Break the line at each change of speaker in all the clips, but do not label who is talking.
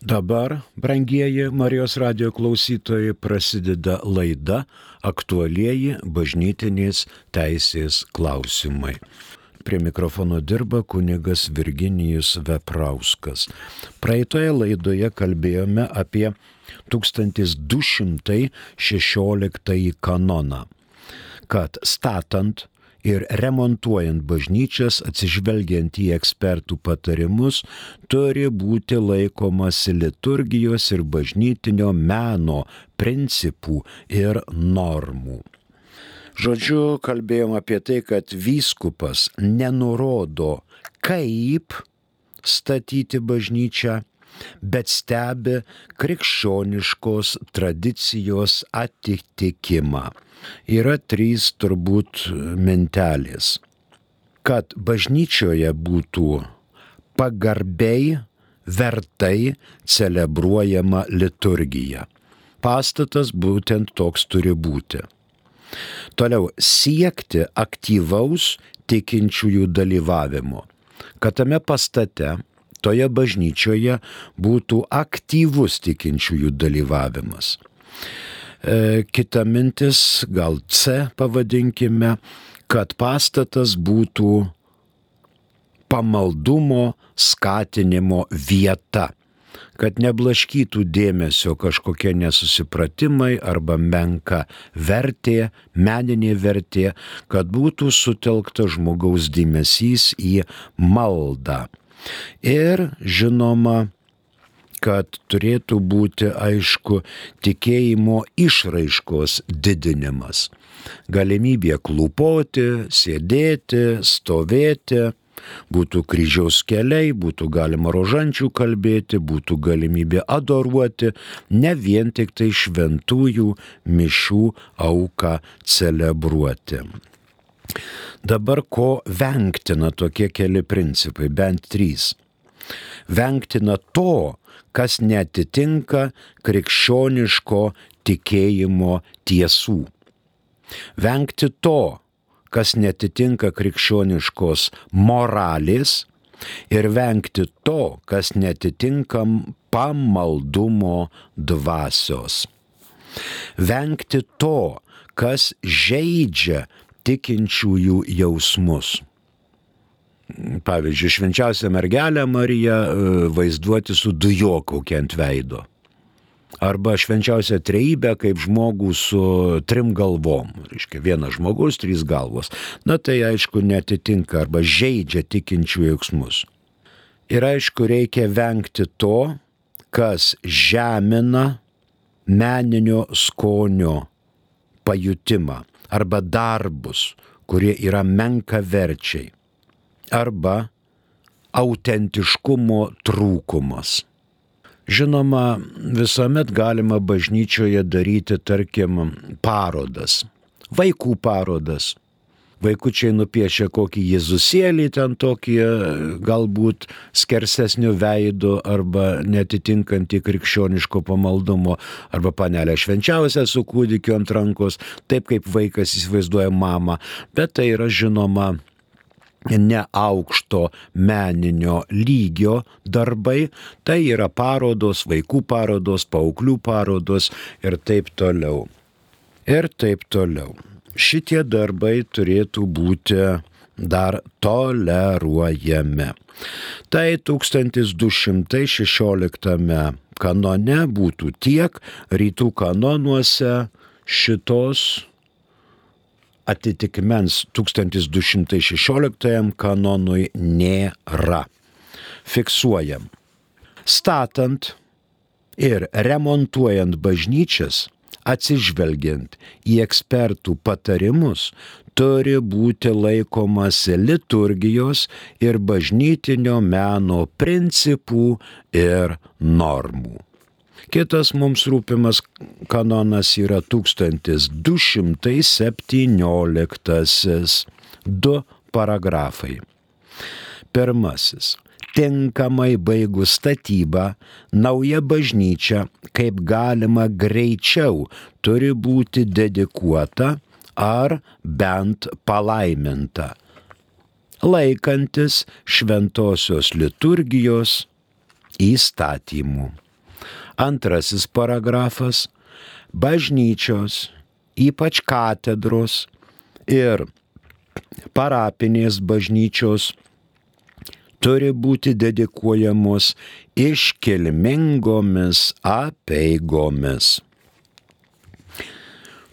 Dabar, brangieji Marijos radio klausytojai, prasideda laida aktualieji bažnytinės teisės klausimai. Prie mikrofono dirba kunigas Virginijus Veprauskas. Praeitoje laidoje kalbėjome apie 1216 kanoną, kad statant ir remontuojant bažnyčias, atsižvelgiant į ekspertų patarimus, turi būti laikomasi liturgijos ir bažnytinio meno principų ir normų. Žodžiu, kalbėjom apie tai, kad vyskupas nenurodo, kaip statyti bažnyčią, bet stebi krikščioniškos tradicijos atitikimą yra trys turbūt mentelės. Kad bažnyčioje būtų pagarbiai, vertai celebruojama liturgija. Pastatas būtent toks turi būti. Toliau siekti aktyvaus tikinčiųjų dalyvavimo, kad tame pastate, toje bažnyčioje būtų aktyvus tikinčiųjų dalyvavimas. E, kita mintis, gal C pavadinkime, kad pastatas būtų pamaldumo skatinimo vieta kad neblaškytų dėmesio kažkokie nesusipratimai arba menka vertė, meninė vertė, kad būtų sutelkta žmogaus dėmesys į maldą. Ir žinoma, kad turėtų būti aišku tikėjimo išraiškos didinimas. Galimybė klūpoti, sėdėti, stovėti, būtų kryžiaus keliai, būtų galima rožančių kalbėti, būtų galimybė adoruoti, ne vien tik tai šventųjų mišių auką celebruoti. Dabar ko vengtina tokie keli principai, bent trys. Vengtina to, kas netitinka krikščioniško tikėjimo tiesų. Vengti to, kas netitinka krikščioniškos moralės ir vengti to, kas netitinka pamaldumo dvasios. Vengti to, kas žaidžia tikinčiųjų jausmus pavyzdžiui, švenčiausią mergelę Mariją e, vaizduoti su dujokaukė ant veido. Arba švenčiausią treibę kaip žmogų su trim galvom. Reiškia, vienas žmogus, trys galvos. Na tai aišku netitinka arba žaidžia tikinčių jausmus. Ir aišku, reikia vengti to, kas žemina meninio skonio pajutimą arba darbus, kurie yra menka verčiai arba autentiškumo trūkumas. Žinoma, visuomet galima bažnyčioje daryti, tarkim, parodas, vaikų parodas. Vaikučiai nupiešia kokį Jėzusėlį ten tokį galbūt skersesnių veidų arba netitinkantį krikščioniško pamaldumo, arba panelę švenčiausią su kūdikiu ant rankos, taip kaip vaikas įsivaizduoja mamą, bet tai yra žinoma neaukšto meninio lygio darbai, tai yra parodos, vaikų parodos, paauglių parodos ir taip toliau. Ir taip toliau. Šitie darbai turėtų būti dar toleruojami. Tai 1216 kanone būtų tiek, rytų kanonuose šitos atitikmens 1216 kanonui nėra. Fiksuojam. Statant ir remontuojant bažnyčias, atsižvelgiant į ekspertų patarimus, turi būti laikomasi liturgijos ir bažnytinio meno principų ir normų. Kitas mums rūpimas kanonas yra 1217. Du paragrafai. Pirmasis. Tinkamai baigus statybą, nauja bažnyčia kaip galima greičiau turi būti dedikuota ar bent palaiminta, laikantis šventosios liturgijos įstatymų. Antrasis paragrafas - bažnyčios, ypač katedros ir parapinės bažnyčios turi būti dedikuojamos iškilmingomis apeigomis.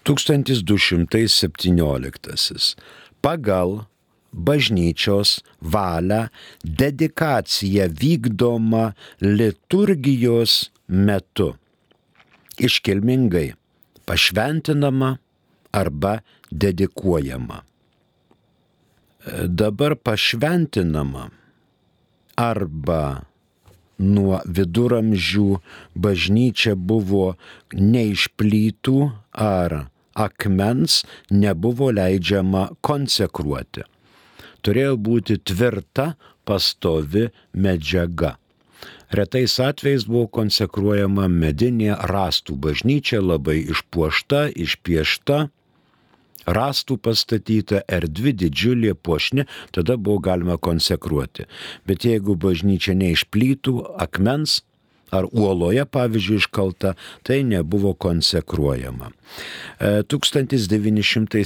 1217. Pagal bažnyčios valią dedikacija vykdoma liturgijos metu. Iškilmingai pašventinama arba dedikuojama. Dabar pašventinama arba nuo viduramžių bažnyčia buvo ne iš plytų ar akmens nebuvo leidžiama konsekruoti. Turėjo būti tvirta, pastovi medžiaga. Retais atvejais buvo konsekruojama medinė rastų bažnyčia, labai išpuošta, išpiešta, rastų pastatyta, erdvi, didžiulė, puošni, tada buvo galima konsekruoti. Bet jeigu bažnyčia neišplytų akmens, ar uoloje, pavyzdžiui, iškalta, tai nebuvo konsekruojama. 1917 e,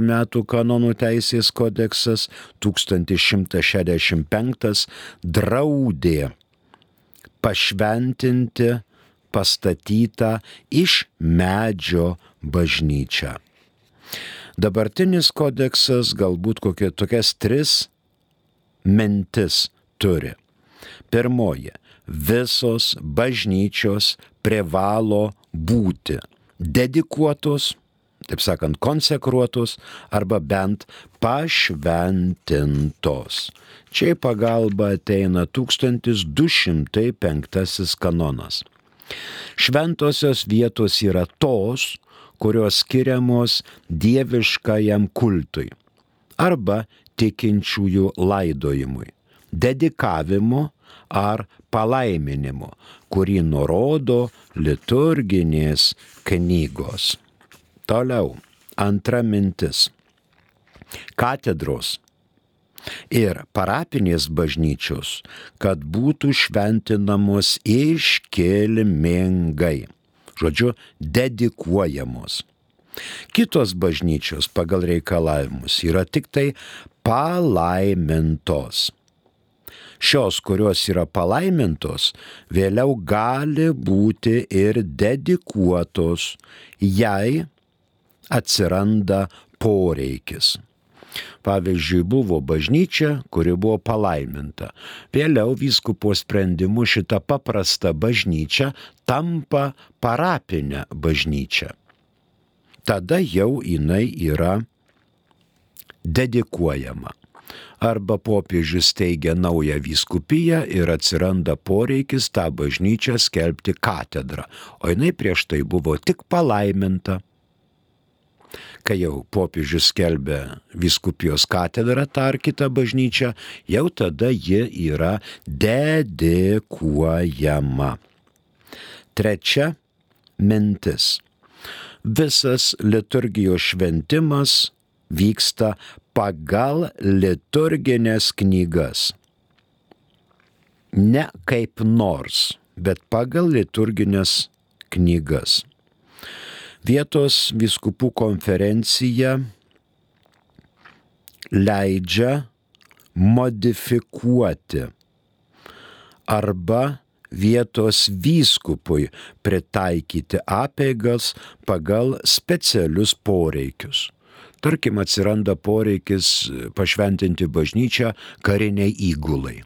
m. kanonų teisės kodeksas 1165 draudė pašventinti pastatytą iš medžio bažnyčią. Dabartinis kodeksas galbūt kokie tokias tris mintis turi. Pirmoji visos bažnyčios privalo būti dedikuotos, taip sakant, konsekruotos arba bent pašventintos. Čia į pagalbą ateina 1205 kanonas. Šventosios vietos yra tos, kurios skiriamos dieviškajam kultui arba tikinčiųjų laidojimui, dedikavimo ar palaiminimu, kurį nurodo liturginės knygos. Toliau, antra mintis. Katedros ir parapinės bažnyčios, kad būtų šventinamos iškilmingai, žodžiu, dedikuojamos. Kitos bažnyčios pagal reikalavimus yra tik tai palaimintos šios, kurios yra palaimintos, vėliau gali būti ir dedikuotos, jei atsiranda poreikis. Pavyzdžiui, buvo bažnyčia, kuri buvo palaiminta. Vėliau vyskupo sprendimu šita paprasta bažnyčia tampa parapinė bažnyčia. Tada jau jinai yra dedikuojama arba popiežius teigia naują vyskupiją ir atsiranda poreikis tą bažnyčią skelbti katedrą, o jinai prieš tai buvo tik palaiminta. Kai jau popiežius skelbia viskupijos katedrą, tą ar kitą bažnyčią, jau tada ji yra dedikuojama. Trečia mintis. Visas liturgijos šventimas vyksta pagal liturginės knygas. Ne kaip nors, bet pagal liturginės knygas. Vietos viskupų konferencija leidžia modifikuoti arba vietos vyskupui pritaikyti apeigas pagal specialius poreikius. Tarkim, atsiranda poreikis pašventinti bažnyčią kariniai įgulai.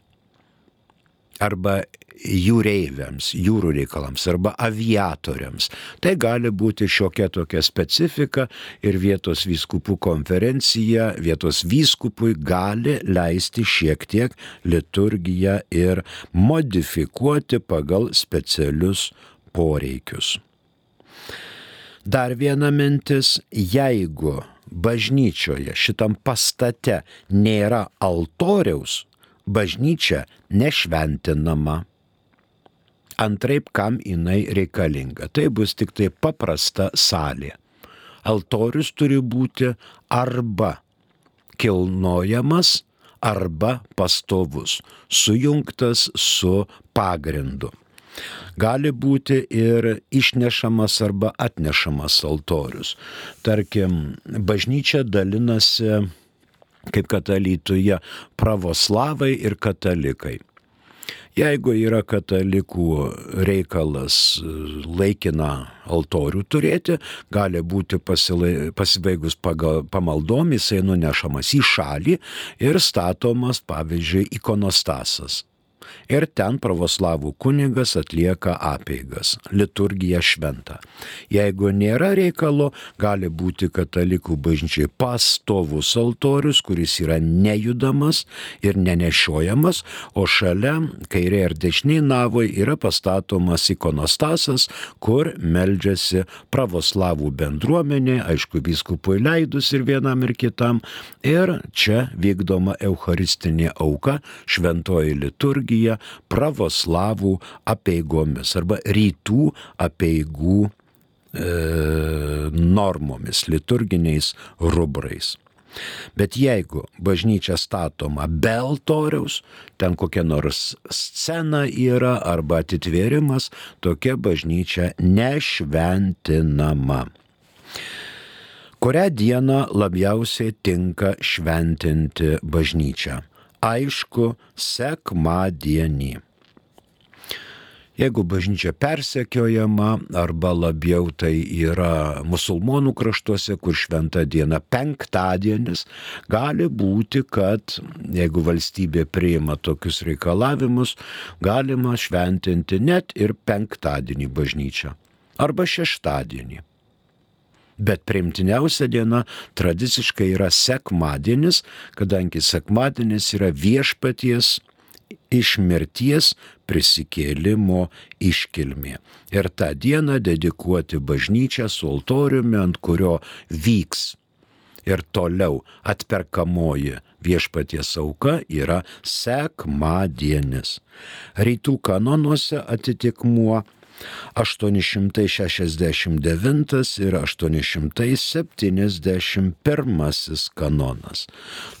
Arba jūreiviams, jūrų reikalams arba aviatoriams. Tai gali būti šiokia tokia specifika ir vietos vyskupų konferencija, vietos vyskupui gali leisti šiek tiek liturgiją ir modifikuoti pagal specialius poreikius. Dar viena mintis, jeigu bažnyčioje, šitam pastate nėra altoriaus, bažnyčia nešventinama. Antraip, kam jinai reikalinga. Tai bus tik tai paprasta salė. Altorius turi būti arba kilnojamas, arba pastovus, sujungtas su pagrindu. Gali būti ir išnešamas arba atnešamas altorius. Tarkim, bažnyčia dalinasi, kaip katalytuje, pravoslavai ir katalikai. Jeigu yra katalikų reikalas laikiną altorių turėti, gali būti pasilai, pasibaigus pagal, pamaldom, jisai nunešamas į šalį ir statomas, pavyzdžiui, ikonostasas ir ten pravoslavų kunigas atlieka apeigas, liturgiją šventą. Jeigu nėra reikalo, gali būti katalikų bažnyčiai pastovus altorius, kuris yra nejudamas ir nenešiojamas, o šalia kairė ir dešiniai navoje yra pastatomas ikonostasas, kur meldžiasi pravoslavų bendruomenė, aišku, vyskupui leidus ir vienam ir kitam, ir čia vykdoma eucharistinė auka, šventoji liturgija, pravoslavų apieigomis arba rytų apieigų e, normomis, liturginiais rubrais. Bet jeigu bažnyčia statoma be altoriaus, ten kokia nors scena yra arba atitvėrimas, tokia bažnyčia nešventinama. Kurią dieną labiausiai tinka šventinti bažnyčią? Aišku sekmadienį. Jeigu bažnyčia persekiojama arba labiau tai yra musulmonų kraštuose, kur šventa diena penktadienis, gali būti, kad jeigu valstybė priima tokius reikalavimus, galima šventinti net ir penktadienį bažnyčią arba šeštadienį. Bet primtiniausia diena tradiciškai yra sekmadienis, kadangi sekmadienis yra viešpaties iš mirties prisikėlimo iškilmė. Ir tą dieną dedikuoti bažnyčią su altoriumi, ant kurio vyks ir toliau atperkamoji viešpaties auka yra sekmadienis. Rytų kanonuose atitikmuo 869 ir 871 kanonas.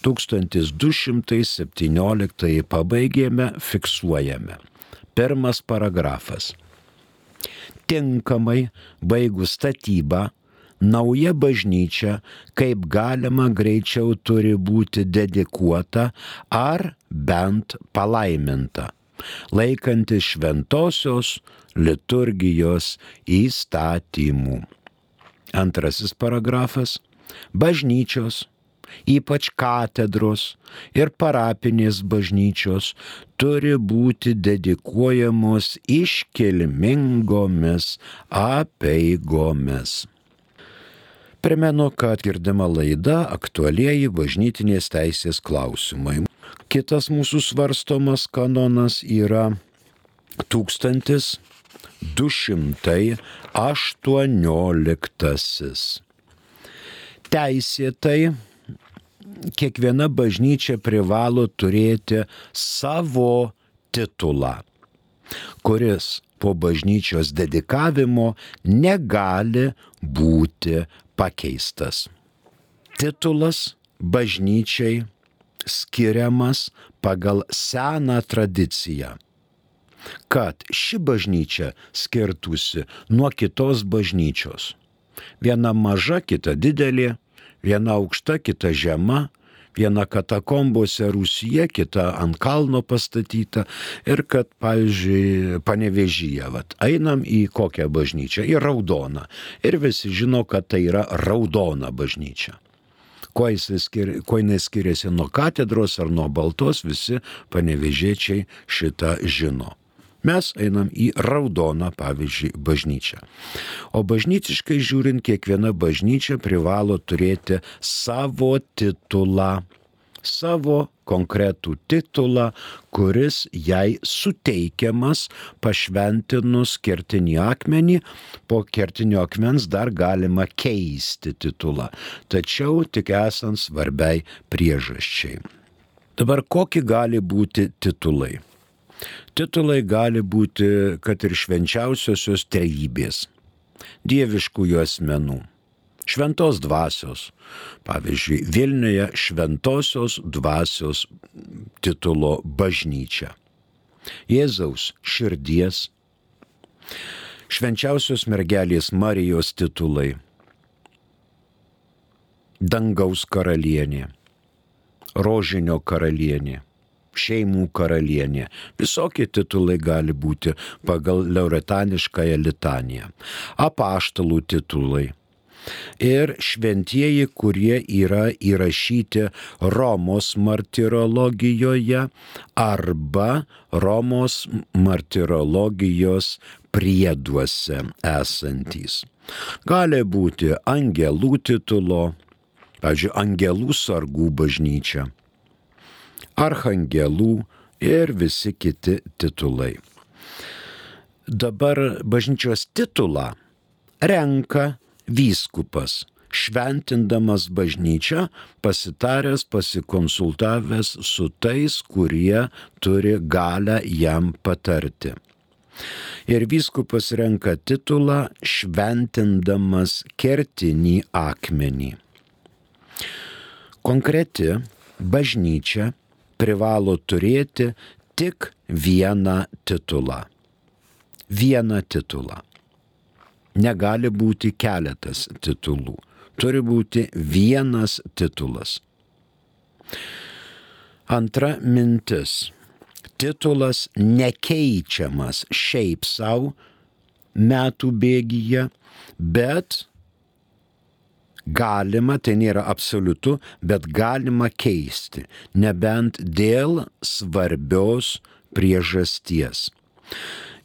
1217 pabaigėme, fiksuojame. Pirmas paragrafas. Tinkamai baigus statybą, nauja bažnyčia kaip galima greičiau turi būti dedikuota ar bent palaiminta laikantis šventosios liturgijos įstatymų. Antrasis paragrafas - bažnyčios, ypač katedros ir parapinės bažnyčios turi būti dedikuojamos iškilmingomis apeigomis. Primenu, kad girdima laida aktualieji bažnytinės teisės klausimai. Kitas mūsų svarstomas kanonas yra 1218. Teisėtai kiekviena bažnyčia privalo turėti savo titulą, kuris po bažnyčios dedikavimo negali būti pakeistas. Titulas bažnyčiai skiriamas pagal seną tradiciją kad ši bažnyčia skirtųsi nuo kitos bažnyčios. Viena maža, kita didelė, viena aukšta, kita žema, viena katakombose Rusija, kita ant kalno pastatyta ir kad, pavyzdžiui, panevežyje, vat, einam į kokią bažnyčią, į raudoną ir visi žino, kad tai yra raudona bažnyčia kuo, skir, kuo jinai skiriasi nuo katedros ar nuo baltos, visi panevežėčiai šitą žino. Mes einam į raudoną, pavyzdžiui, bažnyčią. O bažnyciškai žiūrint, kiekviena bažnyčia privalo turėti savo titulą savo konkretų titulą, kuris jai suteikiamas pašventinus kertinį akmenį, po kertinio akmens dar galima keisti titulą, tačiau tik esant svarbiai priežasčiai. Dabar kokie gali būti titulai? Titulai gali būti, kad ir švenčiausiosios trejybės, dieviškųjų asmenų šventos dvasios. Pavyzdžiui, Vilniuje šventosios dvasios titulo bažnyčia. Jėzaus širdies Švenčiausios mergelės Marijos titulai. Dangaus karalienė, rožinio karalienė, šeimų karalienė. Visokie titulai gali būti pagal lauretaniškąją litaniją. Apaštalų titulai. Ir šventieji, kurie yra įrašyti Romos martirologijoje arba Romos martirologijos prieduose esantys. Gali būti angelų titulo, pavyzdžiui, angelų sargų bažnyčia archangelų ir visi kiti titulai. Dabar bažnyčios titulą renka vyskupas, šventindamas bažnyčią, pasitaręs, pasikonsultavęs su tais, kurie turi galę jam patarti. Ir vyskupas renka titulą šventindamas kertinį akmenį. Konkreti bažnyčia privalo turėti tik vieną titulą. Vieną titulą. Negali būti keletas titulų. Turi būti vienas titulas. Antra mintis. Titulas nekeičiamas šiaip savo metų bėgyje, bet galima, tai nėra absoliutu, bet galima keisti, nebent dėl svarbios priežasties.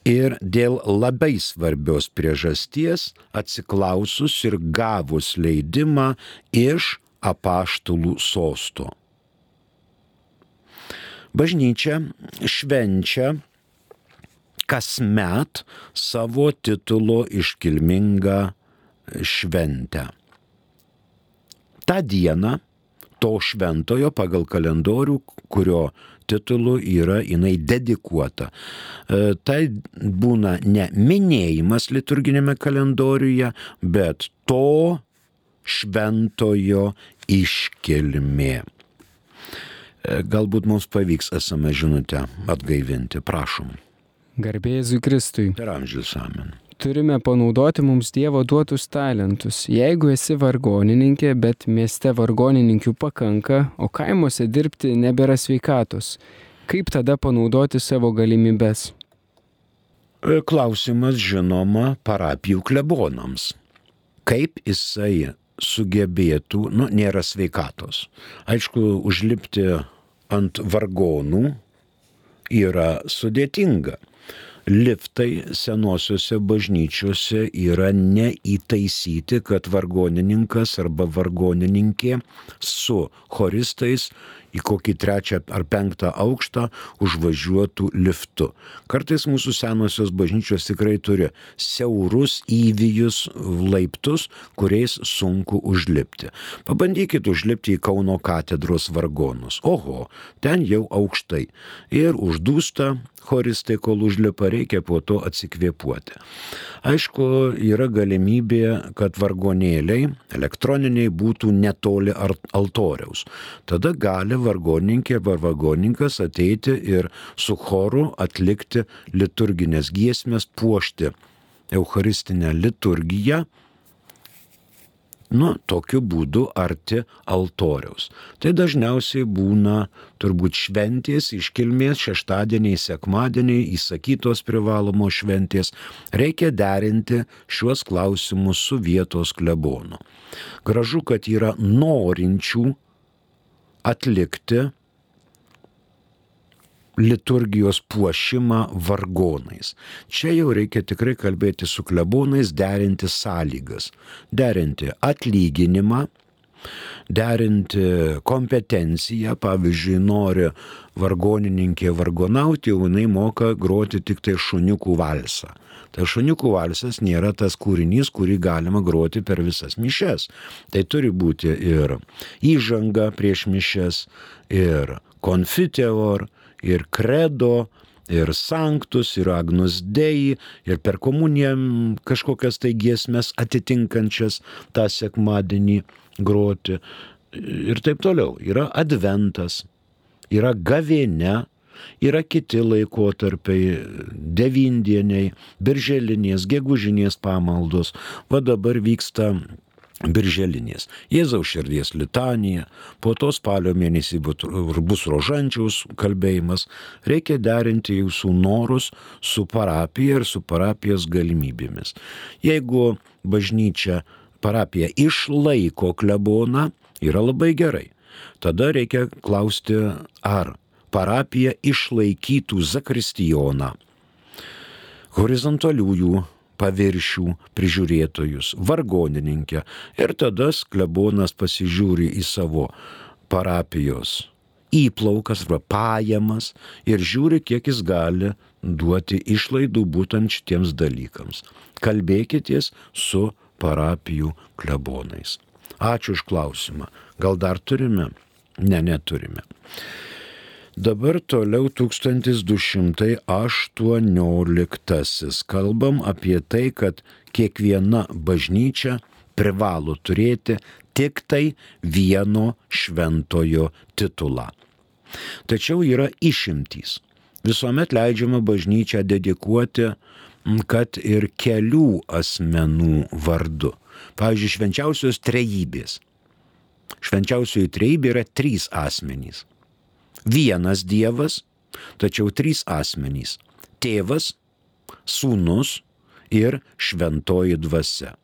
Ir dėl labai svarbios priežasties atsiklausus ir gavus leidimą iš apaštulų sosto. Bažnyčia švenčia kasmet savo titulo iškilmingą šventę tą dieną to šventojo pagal kalendorių, kurio titulu yra jinai dedikuota. E, tai būna ne minėjimas liturginėme kalendoriuje, bet to šventojo iškilmė. E, galbūt mums pavyks esame žinutę atgaivinti, prašom.
Garbėjai Kristui.
Per amžius amen
turime panaudoti mums Dievo duotus talentus. Jeigu esi vargonininkė, bet mieste vargonininkių pakanka, o kaimuose dirbti nebėra sveikatos, kaip tada panaudoti savo galimybes?
E, klausimas žinoma parapijų klebonams. Kaip jisai sugebėtų, nu, nėra sveikatos. Aišku, užlipti ant vargonų yra sudėtinga liftai senosiuose bažnyčiose yra neįtaisyti, kad vargonininkas arba vargonininkė su choristais į kokį trečią ar penktą aukštą užvažiuotų liftu. Kartais mūsų senosios bažnyčios tikrai turi siaurus įvyjus laiptus, kuriais sunku užlipti. Pabandykit užlipti į Kauno katedros vargonus. Oho, ten jau aukštai. Ir uždūsta choristai, kol užlipa, reikia po to atsikvėpuoti. Aišku, yra galimybė, kad vargonėliai elektroniniai būtų netoli altoriaus. Tada gali vargoninkė ar vargonininkas ateiti ir su choru atlikti liturginės giesmės, puošti Eucharistinę liturgiją nu, tokiu būdu arti altoriaus. Tai dažniausiai būna turbūt šventės, iškilmės, šeštadieniai, sekmadieniai, įsakytos privalomos šventės. Reikia derinti šiuos klausimus su vietos klebonu. Gražu, kad yra norinčių atlikti liturgijos puošimą vargonais. Čia jau reikia tikrai kalbėti su klebonais, derinti sąlygas, derinti atlyginimą, derinti kompetenciją, pavyzdžiui, nori vargonininkė vargonauti, jau jinai moka groti tik tai šuniukų valsą. Tai šuniukų valsas nėra tas kūrinys, kurį galima groti per visas mišes. Tai turi būti ir įžanga prieš mišes, ir konfiteor, ir kredo, ir sanktus, ir agnus dei, ir per komuniją kažkokias tai giesmės atitinkančias tą sekmadienį groti ir taip toliau. Yra adventas, yra gavėne, Yra kiti laikotarpiai - devindieniai, birželinės, gegužinės pamaldos. Va dabar vyksta birželinės. Jėzaus širdies litanija, po to spalio mėnesį bus rožančiaus kalbėjimas. Reikia derinti jūsų norus su parapija ir su parapijos galimybėmis. Jeigu bažnyčia parapija išlaiko kleboną, yra labai gerai. Tada reikia klausti, ar parapija išlaikytų zakristijoną, horizontaliųjų paviršių prižiūrėtojus, vargonininkę. Ir tada klebonas pasižiūri į savo parapijos įplaukas arba pajamas ir žiūri, kiek jis gali duoti išlaidų būtent šitiems dalykams. Kalbėkitės su parapijų klebonais. Ačiū už klausimą. Gal dar turime? Ne, neturime. Dabar toliau 1218. Kalbam apie tai, kad kiekviena bažnyčia privalo turėti tik tai vieno šventojo titulą. Tačiau yra išimtys. Visuomet leidžiama bažnyčią dedikuoti, kad ir kelių asmenų vardu. Pavyzdžiui, švenčiausios trejybės. Švenčiausioji trejybė yra trys asmenys vienas Dievas, tačiau trys asmenys - tėvas, sūnus ir šventoji dvasia.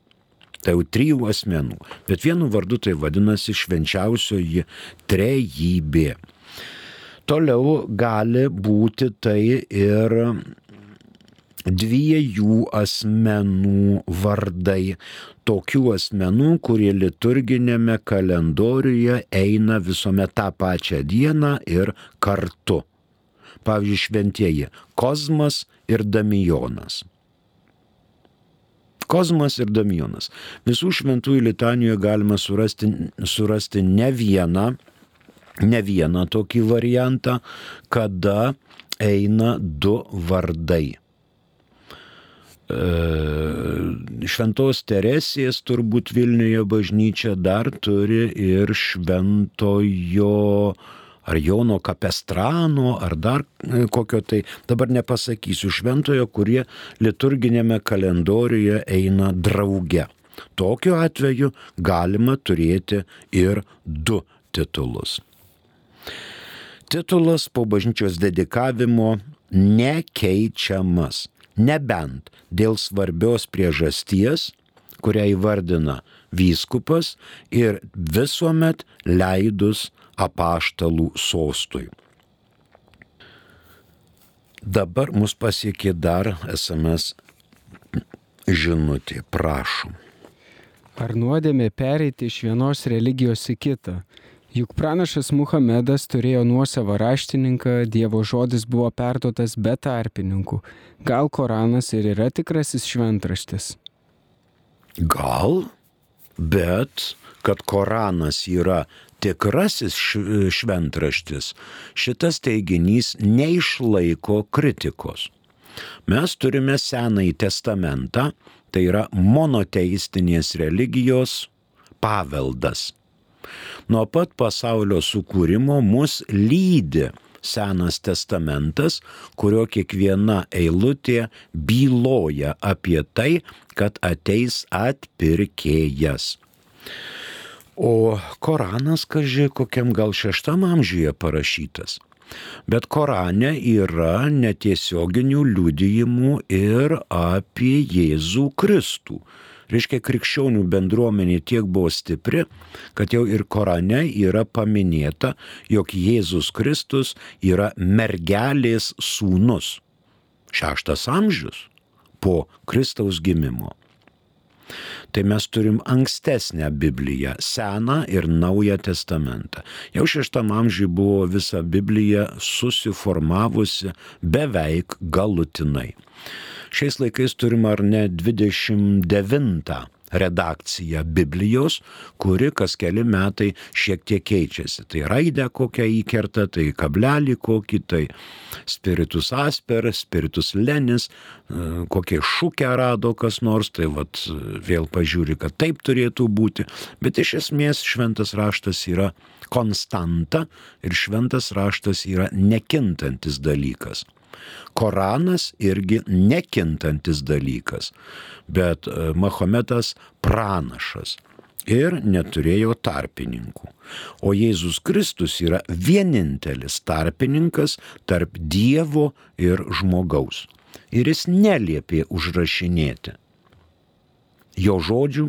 Tai jau trijų asmenų, bet vienu vardu tai vadinasi švenčiausioji trejybė. Toliau gali būti tai ir dviejų asmenų vardai, tokių asmenų, kurie liturginėme kalendoriuje eina visuomet tą pačią dieną ir kartu. Pavyzdžiui, šventieji Kozmas ir Damijonas. Kozmas ir Damijonas. Visų šventųjų litanijoje galima surasti, surasti ne vieną, ne vieną tokį variantą, kada eina du vardai šventos Teresės turbūt Vilniuje bažnyčia dar turi ir šventojo ar Jono Kapestrano, ar dar e, kokio tai, dabar nepasakysiu, šventojo, kurie liturginėme kalendoriuje eina drauge. Tokiu atveju galima turėti ir du titulus. Titulas po bažnyčios dedikavimo nekeičiamas nebent dėl svarbios priežasties, kurią įvardina vyskupas ir visuomet leidus apaštalų sostui. Dabar mus pasiekė dar SMS žinutė, prašom.
Ar nuodėmė pereiti iš vienos religijos į kitą? Juk pranašas Muhamedas turėjo nuosavą raštininką, Dievo žodis buvo perduotas be tarpininkų. Gal Koranas ir yra tikrasis šventraštis?
Gal, bet kad Koranas yra tikrasis šventraštis, šitas teiginys neišlaiko kritikos. Mes turime Senąjį testamentą, tai yra monoteistinės religijos paveldas. Nuo pat pasaulio sukūrimo mus lydi Senas testamentas, kurio kiekviena eilutė byloja apie tai, kad ateis atpirkėjas. O Koranas, kažkai, kokiam gal šeštam amžiuje parašytas. Bet Korane yra netiesioginių liudijimų ir apie Jėzų Kristų reiškia krikščionių bendruomenė tiek buvo stipri, kad jau ir Korane yra paminėta, jog Jėzus Kristus yra mergelės sūnus. Šeštas amžius po Kristaus gimimo. Tai mes turim ankstesnę Bibliją, Seną ir Naują testamentą. Jau šeštam amžiui buvo visa Biblija susiformavusi beveik galutinai. Šiais laikais turim ar ne 29 redakcija Biblijos, kuri kas keli metai šiek tiek keičiasi. Tai raidę kokią įkerta, tai kablelį kokį, tai spiritus asper, spiritus lenis, e, kokie šūkę rado kas nors, tai vat vėl pažiūri, kad taip turėtų būti. Bet iš esmės šventas raštas yra konstanta ir šventas raštas yra nekintantis dalykas. Koranas irgi nekintantis dalykas, bet e, Mahometas pranašas ir neturėjo tarpininkų. O Jėzus Kristus yra vienintelis tarpininkas tarp Dievo ir žmogaus. Ir jis neliepė užrašinėti jo žodžių,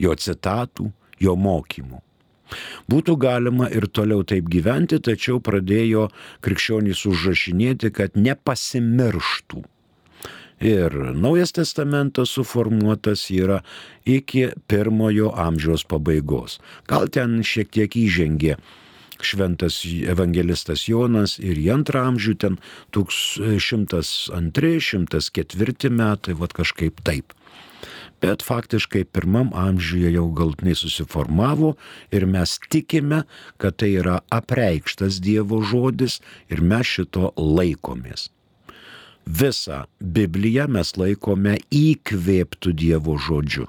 jo citatų, jo mokymų. Būtų galima ir toliau taip gyventi, tačiau pradėjo krikščionys užrašinėti, kad nepasimirštų. Ir Naujas testamentas suformuotas yra iki pirmojo amžiaus pabaigos. Gal ten šiek tiek įžengė šventas evangelistas Jonas ir į antrą amžių ten 1102-104 metai, vad kažkaip taip bet faktiškai pirmam amžiuje jau galtinai susiformavo ir mes tikime, kad tai yra apreikštas Dievo žodis ir mes šito laikomės. Visą Bibliją mes laikome įkvėptų Dievo žodžiu.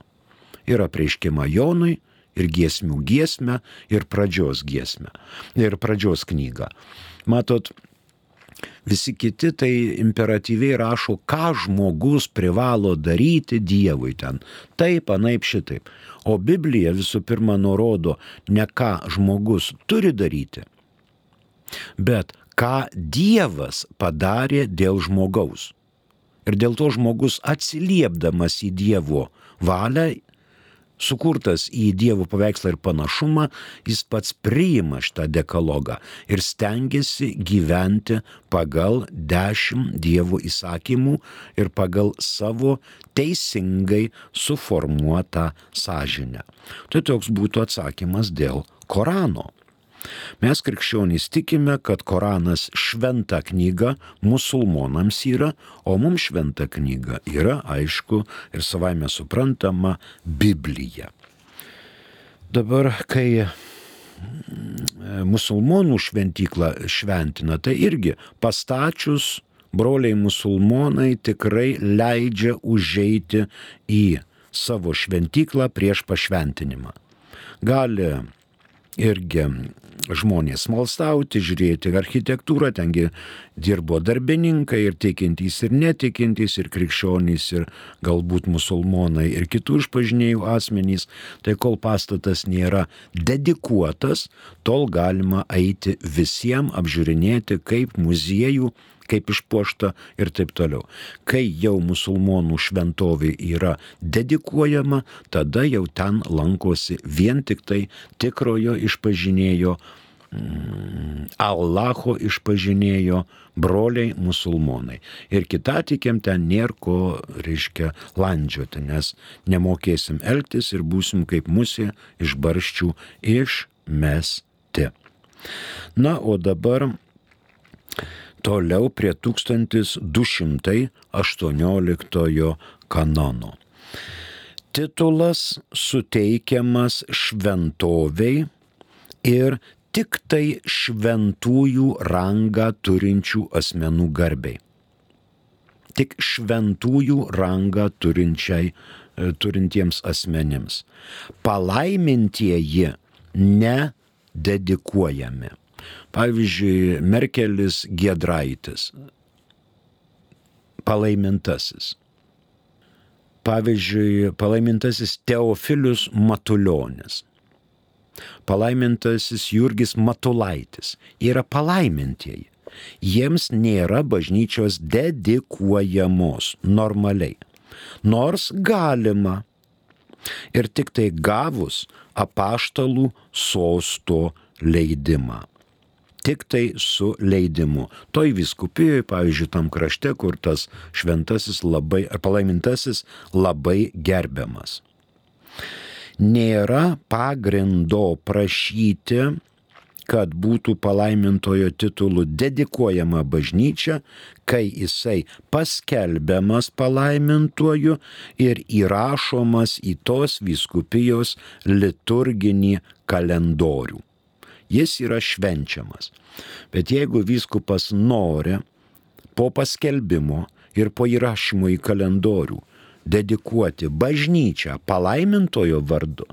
Ir apreiškima Jonui, ir giesmių giesmę, ir pradžios giesmę, ir pradžios knygą. Matot, Visi kiti tai imperatyviai rašo, ką žmogus privalo daryti Dievui ten. Taip, anaip šitaip. O Biblija visų pirma nurodo ne ką žmogus turi daryti, bet ką Dievas padarė dėl žmogaus. Ir dėl to žmogus atsiliepdamas į Dievo valią sukurtas į Dievo paveikslą ir panašumą, jis pats priima šitą dekalogą ir stengiasi gyventi pagal dešimt Dievo įsakymų ir pagal savo teisingai suformuotą sąžinę. Tai toks būtų atsakymas dėl Korano. Mes krikščionys tikime, kad Koranas šventa knyga musulmonams yra, o mums šventa knyga yra, aišku, ir savaime suprantama Biblija. Dabar, kai mm, musulmonų šventyklą šventina, tai irgi pastačius broliai musulmonai tikrai leidžia užeiti į savo šventyklą prieš pašventinimą. Gali irgi žmonės malstauti, žiūrėti architektūrą, tengi dirbo darbininkai ir tikintys ir netikintys, ir krikščionys, ir galbūt musulmonai, ir kitų išpažinėjų asmenys. Tai kol pastatas nėra dedikuotas, tol galima eiti visiems apžiūrinėti kaip muziejų kaip išpuošta ir taip toliau. Kai jau musulmonų šventovė yra dedikuojama, tada jau ten lankosi vien tik tai tikrojo išpažinėjo mm, Allaho išpažinėjo broliai musulmonai. Ir kitatikiam ten nėra ko, reiškia, landžioti, nes nemokėsim elgtis ir būsim kaip musė iš barščių išmesti. Na, o dabar toliau prie 1218 kanono. Titulas suteikiamas šventoviai ir tik tai šventųjų rangą turinčių asmenų garbiai. Tik šventųjų rangą turinčiai, e, turintiems asmenims. Palaimintieji nededikuojami. Pavyzdžiui, Merkelis Gedraitis, palaimintasis. Pavyzdžiui, palaimintasis Teofilius Matuljonis. Palaimintasis Jurgis Matulaitis yra palaimintieji. Jiems nėra bažnyčios dedikuojamos normaliai. Nors galima. Ir tik tai gavus apaštalų sosto leidimą tik tai su leidimu. Toj viskupijoje, pavyzdžiui, tam krašte, kur tas šventasis labai, ar palaimintasis labai gerbiamas. Nėra pagrindo prašyti kad būtų palaimintojo titulu dedikuojama bažnyčia, kai jisai paskelbiamas palaimintuoju ir įrašomas į tos viskupijos liturginį kalendorių. Jis yra švenčiamas. Bet jeigu viskupas nori po paskelbimo ir po įrašymo į kalendorių dedikuoti bažnyčią palaimintojo vardu,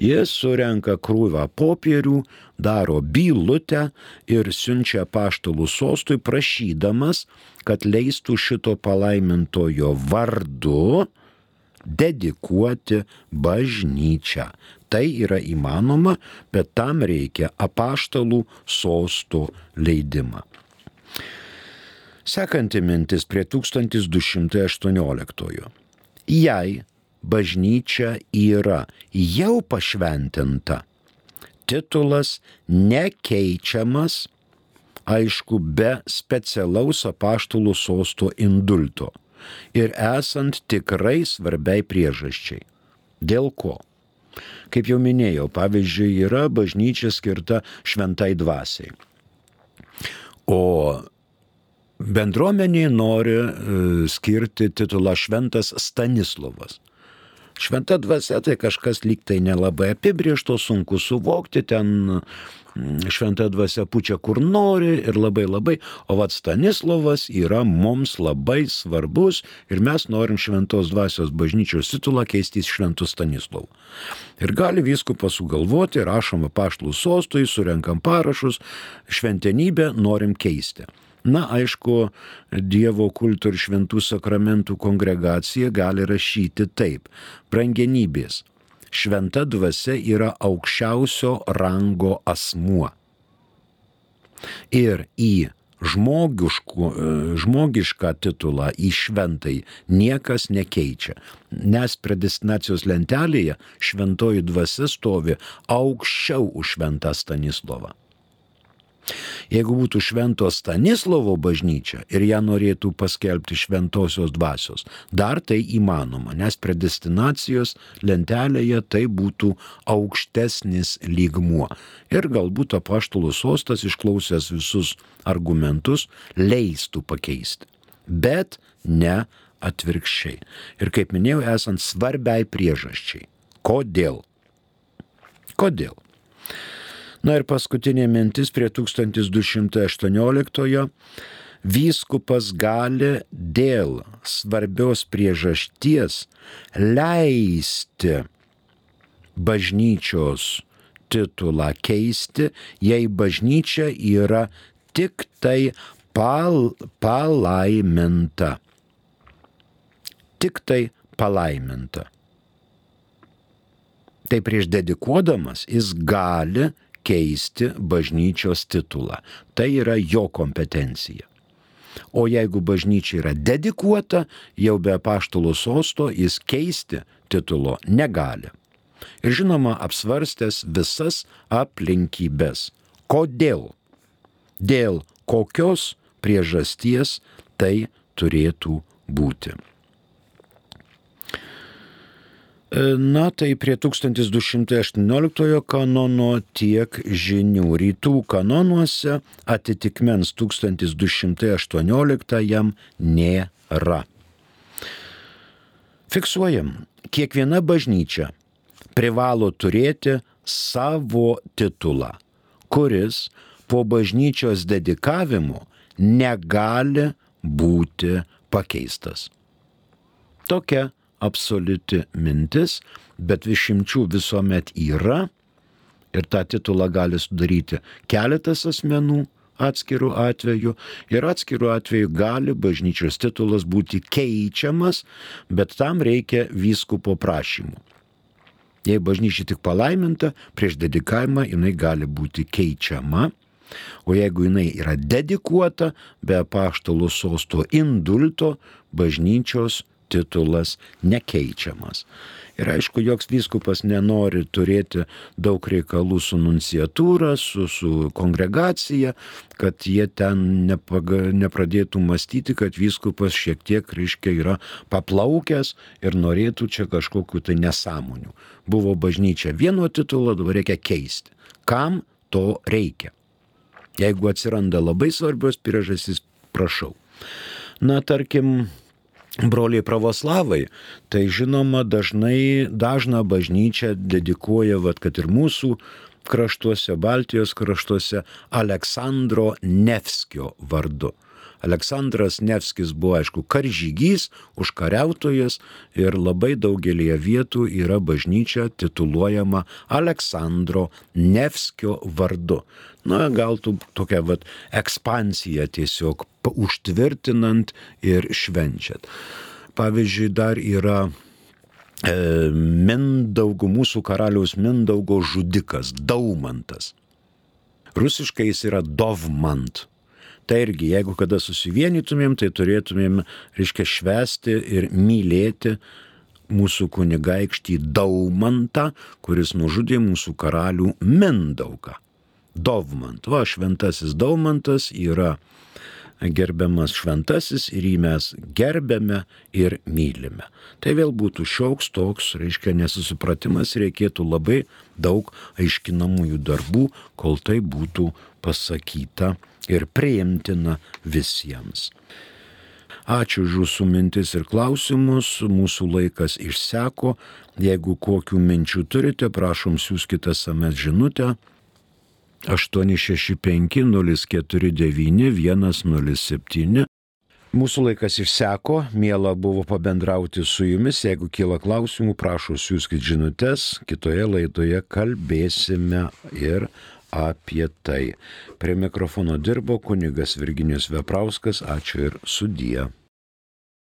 jis surenka krūvą popierių, daro bylutę ir siunčia paštalų sostui prašydamas, kad leistų šito palaimintojo vardu dedikuoti bažnyčią. Tai yra įmanoma, bet tam reikia apaštalų sostų leidimą. Sekanti mintis prie 1218 jei bažnyčia yra jau pašventinta, titulas nekeičiamas, aišku, be specialaus apaštalų sosto indulto ir esant tikrai svarbiai priežasčiai. Dėl ko? Kaip jau minėjau, pavyzdžiui, yra bažnyčia skirta šventai dvasiai. O bendruomeniai nori e, skirti titulą Šventas Stanislovas. Šventa dvasia tai kažkas lyg tai nelabai apibriešto, sunku suvokti, ten mm, šventa dvasia pučia kur nori ir labai labai, o vad Stanislavas yra mums labai svarbus ir mes norim šventos dvasios bažnyčios titulą keisti į šventų Stanislavų. Ir gali viskupas sugalvoti, rašom paštlų sostui, surenkam parašus, šventenybę norim keisti. Na, aišku, Dievo kulto ir šventų sakramentų kongregacija gali rašyti taip. Brangenybės. Šventa dvasia yra aukščiausio rango asmuo. Ir į žmogišką titulą, į šventai niekas nekeičia, nes predestinacijos lentelėje šventoji dvasia stovi aukščiau už šventą Stanislovą. Jeigu būtų švento Stanislovo bažnyčia ir ją norėtų paskelbti šventosios dvasios, dar tai įmanoma, nes predestinacijos lentelėje tai būtų aukštesnis lygmuo. Ir galbūt apaštalų sostas išklausęs visus argumentus leistų pakeisti. Bet ne atvirkščiai. Ir kaip minėjau, esant svarbiai priežasčiai. Kodėl? Kodėl? Na ir paskutinė mintis prie 1218-ojo. Vyskupas gali dėl svarbios priežasties leisti bažnyčios titulą keisti, jei bažnyčia yra tik tai pal, palaiminta. Tik tai palaiminta. Tai prieš dedikuodamas jis gali keisti bažnyčios titulą. Tai yra jo kompetencija. O jeigu bažnyčia yra dedikuota, jau be paštalo sosto jis keisti titulo negali. Ir žinoma, apsvarstęs visas aplinkybės. Kodėl? Dėl kokios priežasties tai turėtų būti. Na tai prie 1218 kanono tiek žinių. Rytų kanonuose atitikmens 1218 jam nėra. Fiksuojam, kiekviena bažnyčia privalo turėti savo titulą, kuris po bažnyčios dedikavimo negali būti pakeistas. Tokia absoliuti mintis, bet išimčių visuomet yra ir tą titulą gali sudaryti keletas asmenų atskirų atvejų ir atskirų atvejų gali bažnyčios titulas būti keičiamas, bet tam reikia vyskupo prašymų. Jei bažnyčia tik palaiminta, prieš dedikavimą jinai gali būti keičiama, o jeigu jinai yra dedikuota be paštalų sosto indulto, bažnyčios titulas nekeičiamas. Ir aišku, joks vyskupas nenori turėti daug reikalų su nunciatūra, su, su kongregacija, kad jie ten nepaga, nepradėtų mąstyti, kad vyskupas šiek tiek, reiškia, yra paplaukęs ir norėtų čia kažkokiu tai nesąmonių. Buvo bažnyčia vieno titulo, dabar reikia keisti. Kam to reikia. Jeigu atsiranda labai svarbios priežastys, prašau. Na, tarkim, broliai pravoslavai, tai žinoma dažnai, dažna bažnyčia dedikuoja, vad, kad ir mūsų kraštuose, Baltijos kraštuose, Aleksandro Nevskio vardu. Aleksandras Nevskis buvo, aišku, karžygys, užkariautojas ir labai daugelie vietų yra bažnyčia tituluojama Aleksandro Nevskio vardu. Na, gal tu tokia vat ekspansija tiesiog užtvirtinant ir švenčiat. Pavyzdžiui, dar yra e, Mindaugo, mūsų karaliaus Mindaugo žudikas, Daumantas. Rusiškai jis yra Dovmant. Tai irgi, jeigu kada susivienytumėm, tai turėtumėm, reiškia, švesti ir mylėti mūsų kunigaikštį Daumantą, kuris nužudė mūsų karalių Mindaugą. Dovmant. Va, šventasis Daumantas yra gerbiamas šventasis ir jį mes gerbėme ir mylime. Tai vėl būtų šioks toks, reiškia, nesusipratimas, reikėtų labai daug aiškinamųjų darbų, kol tai būtų pasakyta ir priimtina visiems. Ačiū už jūsų mintis ir klausimus, mūsų laikas išseko. Jeigu kokių minčių turite, prašom siūskite SMS žinutę 865 049 107. Mūsų laikas išseko, mėla buvo pabendrauti su jumis, jeigu kyla klausimų, prašau siūskit žinutės, kitoje laidoje kalbėsime ir apie tai. Prie mikrofono dirbo kunigas Virginijus Veprauskas, ačiū ir sudie.